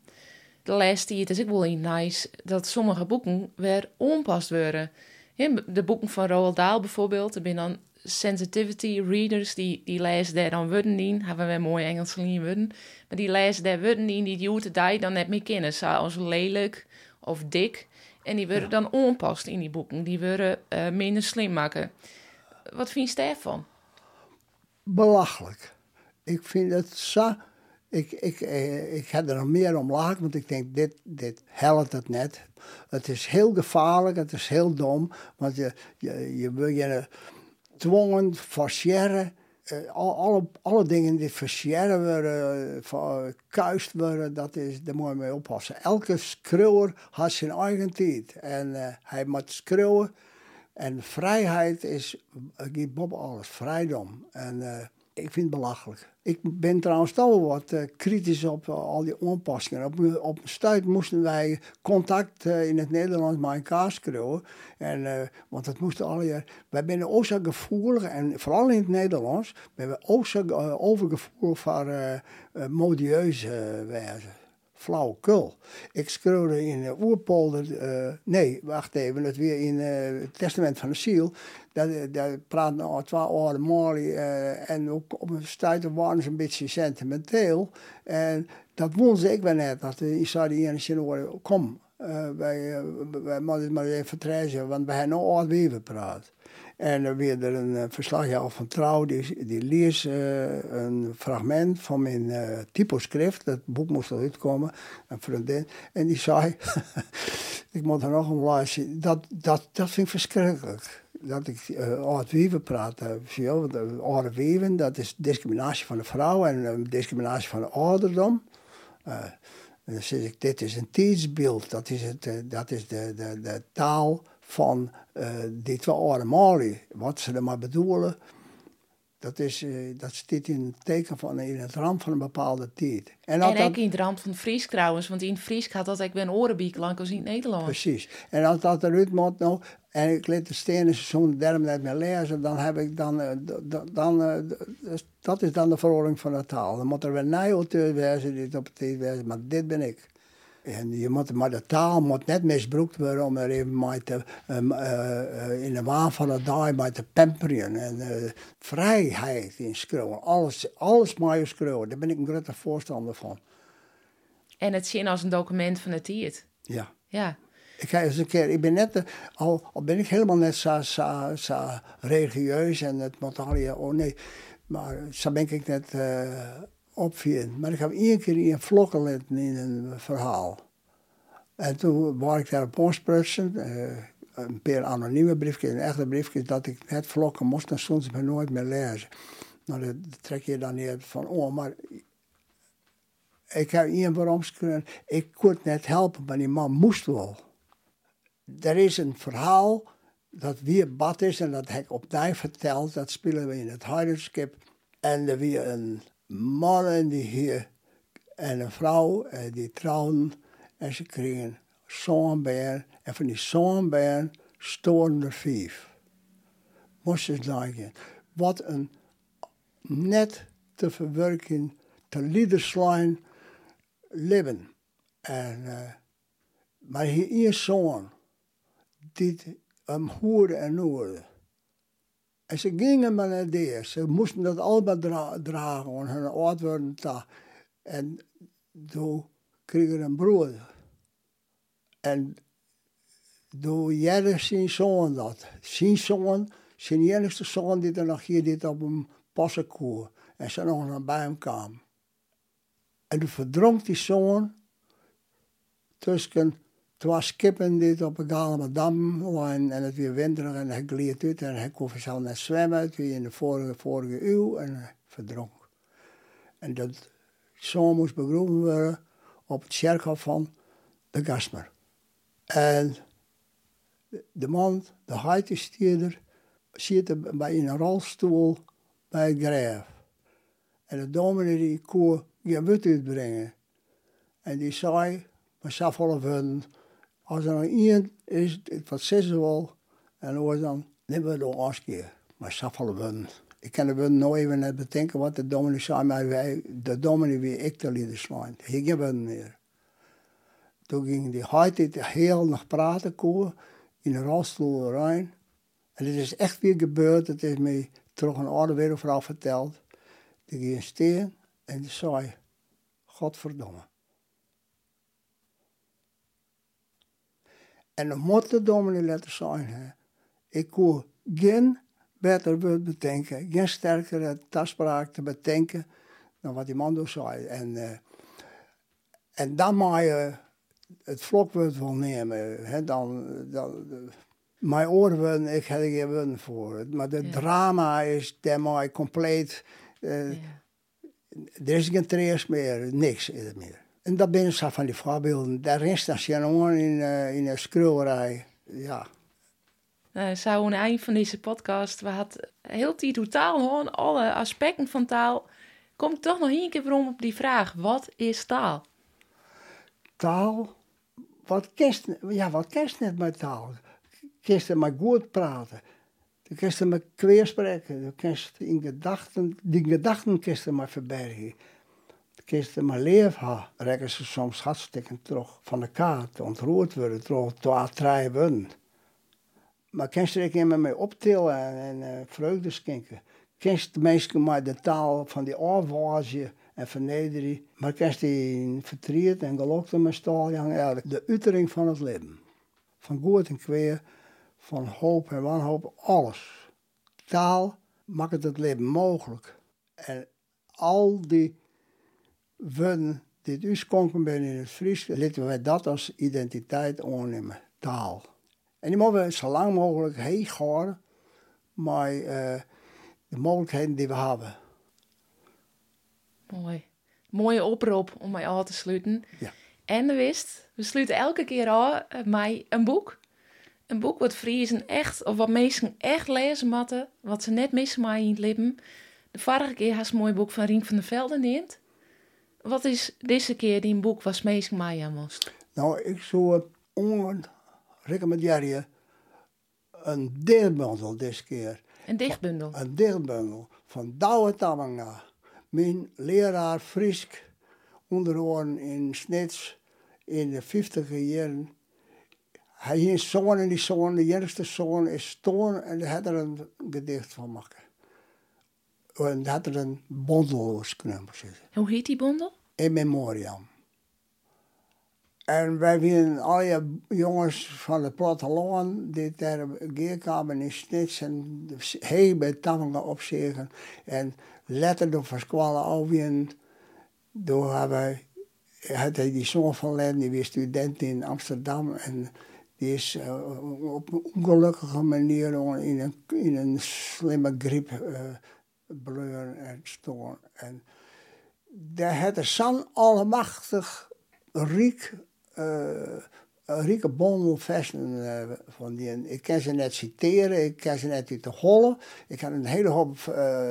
De les die het is ook wel niet nice dat sommige boeken weer onpast worden. Ja, de boeken van Roald Dahl bijvoorbeeld, er zijn dan sensitivity readers die, die lezen daar dan woorden in. Hebben we mooi Engels geleerd woorden. Maar die lezen daar woorden in die die die dan net meer kennen. Zoals lelijk of dik. En die worden dan onpast in die boeken. Die worden eh, minder slim maken. Wat vind je daarvan? belachelijk. Ik vind het zo... Ik, ik, eh, ik heb er nog meer om lachen, want ik denk, dit, dit helpt het net. Het is heel gevaarlijk, het is heel dom, want je, je, je wil je dwongen, forceren. al- alle, alle dingen die forceren worden, uh, kuist worden, dat is, daar moet je mee oppassen. Elke schreeuwer had zijn eigen tijd. En hij moet schreeuwen. En vrijheid is, ik geef Bob alles, vrijdom. En ik vind het belachelijk. Ik ben trouwens toch wat eh, kritisch op eh, al die aanpassingen. Op, op een stuit moesten wij contact eh, in het Nederlands met elkaar schreeuwen. En, want dat moesten alle. Wij zijn ook zo gevoelig, en vooral in het Nederlands, ben we ook zo overgevoelig voor modieuze wijze. Flauwekul. Ik schreeuwde in de Oerpolder, nee, wacht even, het weer in het Testament van de Ziel. Daar, daar praten al twee oude mannen eh, en ook op een stuiter waren ze een beetje sentimenteel. En dat ze ik wel net, dat de Israëliërs horen, kom, eh, wij, eh, wij moeten maar even vertrekken, want wij hebben nou oud weven praat. En dan weer er een uh, verslag van Trouw, die, die lees een fragment van mijn uh, typoschrift. Dat boek moest eruit komen, een vriendin. En die zei, (laughs) ik moet er nog een luisteren, dat, dat, dat vind ik verschrikkelijk. Dat ik uh, oud wieven praat. Uh, oude wieven, dat is discriminatie van de vrouw en discriminatie van de ouderdom. dan zeg ik, dit is een tijdsbeeld, dat is, het, dat is de, de, de taal van die twee oude Wat ze er maar bedoelen, dat, is, dat staat in het teken van in het rand van een bepaalde tijd. En, en ook in het rand van Fries trouwens, want in Fries gaat dat ik ben orenbiek lang als in Nederland. Precies. En als dat eruit moet nou, en ik liet de stenen zo'n derm net meer lezen, dan heb ik dan, uh, dan uh, dat is dan de verordening van de taal. Dan moet er weer een auteur wezen die het op het tijd wezen, maar dit ben ik. En je moet, maar de taal moet net misbruikt worden om er even maar te, um, uh, in de waan van de dag te pamperen. En uh, vrijheid in schreeuwen. Alles, alles maar schreeuwen. Daar ben ik een grote voorstander van. En het zien als een document van het tijd. Ja. Ja. Ik ga eens een keer, ik ben net, al, al ben ik helemaal net zo, zo, zo religieus en het moet al, oh nee, maar zo ben ik net opviel. Maar ik heb één keer in vlokken in een verhaal. En toen was ik daar op ontsprutsen, uh, een paar anonieme briefjes, een echte briefje, dat ik net vlokken moest, dan stond ze me nooit meer lezen. Nou, dat trek je dan niet van, oh, maar ik heb één waarom ik kon net helpen, maar die man moest wel. Er is een verhaal dat weer bad is en dat ik opnieuw verteld, dat spelen we in het Heiderskip. En er weer een mannen die hier en een vrouw eh, die trouwen en ze kregen zoon En van die zoon storen er vijf. Moest je denken, wat een net te verwerken, te liederslaan leven. En, uh, maar hier één zoon, die hem hoorde en hoorde. En ze gingen maar naar de Ze moesten dat allemaal dra dragen, want hun oud worden daar. En toen kregen een broer. En toen jaren zijn zoon dat. Zijn zoon, zijn enigste zoon die er nog hier dit op een passenkoer. En ze nog naar bij hem kwam. En toen verdronk die zoon tussen toen kippen dit op een galme dam en, het weer winterig en hij gleed uit en hij kon zelf net zwemmen, weer in de vorige, vorige eeuw en verdronk. En dat zoon moest begroeven worden op het kerkhof van de Gasmer. En de man, de heitestierder, zit bij in een rolstoel bij het graf. En de dominee die kon geen uitbrengen. En die zei, maar zelf hun als er nog iemand is, wat zeggen ze wel, en dan dan, nemen we de keer. Maar schaffelen we Ik kan er nooit even net bedenken wat de dominee zei, maar de dominee wie ik de lieden slaan. Hier hebben we meer. Toen ging die heute heel nog praten in een rolstoel rein. En het is echt weer gebeurd, het is mij terug een oude wereldvrouw verteld. Die ging steen en die zei, godverdomme. En dan moet de dominee laten zijn. Hè. Ik kon geen beter woord bedenken, geen sterkere taspraak te bedenken dan wat die man dus zei. En, uh, en dan mag je het vlokwoord wel nemen. Hè, dan, dan, mijn oren, ik heb er geen voor. Maar het drama is, daar compleet... Uh, ja. Er is geen trees meer, niks is meer. En dat ben zo van die voorbeelden. Daar is dat gewoon in, uh, in een schreeuwerij. Ja. Uh, zo aan het eind van deze podcast, we hadden heel die totaal gewoon alle aspecten van taal. Kom ik toch nog een keer om op die vraag: wat is taal? Taal? Wat kist, ja, wat kist net met taal? Er maar goed praten. Je kist er maar kweerspreken. Je kist in gedachten, die gedachten er maar verbergen kisten maar leef ha, rekken ze soms hartstikke terug van de kaart, ontroerd worden, terug wun. Maar kenst er ik met mij optillen en, en uh, vreugde schenken. Kenst de mensen maar de taal van die afwaasje en vernedering. Maar kenst die vertriet en gelokte met stal, ja, de uitering van het leven. Van goed en kweer, van hoop en wanhoop, alles. taal maakt het leven mogelijk. En al die woorden die uitgesproken zijn in het Fries, laten wij dat als identiteit aannemen. Taal. En die moeten we zo lang mogelijk heen gaan met uh, de mogelijkheden die we hebben. Mooi. Mooie oproep om mij aan te sluiten. Ja. En de wist, we sluiten elke keer aan met een boek. Een boek wat Friesen echt, of wat mensen echt lezen moeten, wat ze net missen maar in het leven. De vorige keer had ze een mooi boek van Rien van der Velden neemt. Wat is deze keer die een boek was meestal mij moest? Nou, ik zou recommenderen een dichtbundel deze keer. Een dichtbundel? Een dichtbundel van Douwe Tamanga. Mijn leraar Frisk onderhoorn in Snits in de 50 jaren. Hij heeft een zoon en die zoon, de jongste zoon, is stoorn en daar had er een gedicht van maken. En daar had er een bondel kunnen zitten. Hoe heet die bondel? In memoriam. En wij waren alle jongens van het platteland die daar geerkamer in Snits en heel bij Tamanga opzegen. En letterlijk van squallen alweer. Door hebben had hij die zoon van Len, die was student in Amsterdam. En die is uh, op een ongelukkige manier in een, in een slimme griep uh, en stoorn. En daar had er zo'n allemachtig riek, uh, rieke versen van die. Ik kan ze net citeren, ik kan ze net uit de hollen. Ik heb een hele hoop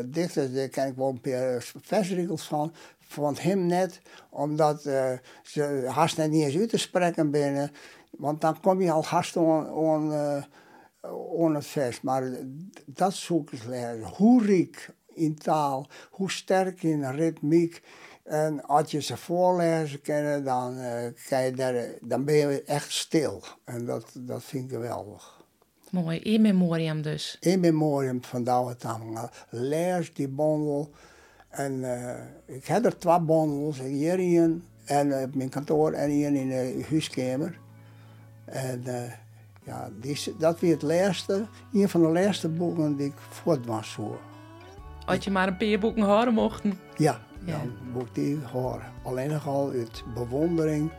dichters, daar kan ik wel een paar versregels van vond hem net, omdat uh, ze haast net niet eens uit te spreken binnen. Want dan kom je al haast uh, het vest. Maar dat zoek ik. Hoe riek in taal, hoe sterk in ritmiek. En als je ze voorlezen kennen, dan, uh, kan je daar, dan ben je echt stil. En dat, dat vind ik geweldig. Mooi, in memoriam dus. In memoriam van Douwe Tamanga. Lees die bondel. En uh, ik heb er twee bondels, hier een en op mijn kantoor en hier in de huiskamer. En uh, ja, die, dat was het laatste, een van de laatste boeken die ik voort was zo. Had je maar een paar boeken horen mochten? Ja, ja. dan mocht die horen. Alleen nogal uit bewondering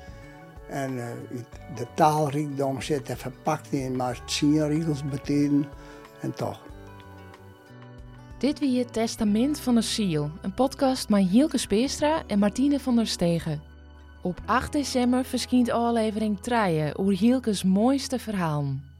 en uh, uit de taalrijkdom zit er verpakt in maar sienriegels betekenen en toch. Dit wie het Testament van de Ziel, een podcast met Hielke Speerstra en Martine van der Stegen. Op 8 december verschijnt aflevering 3 over Hielkes mooiste verhalen.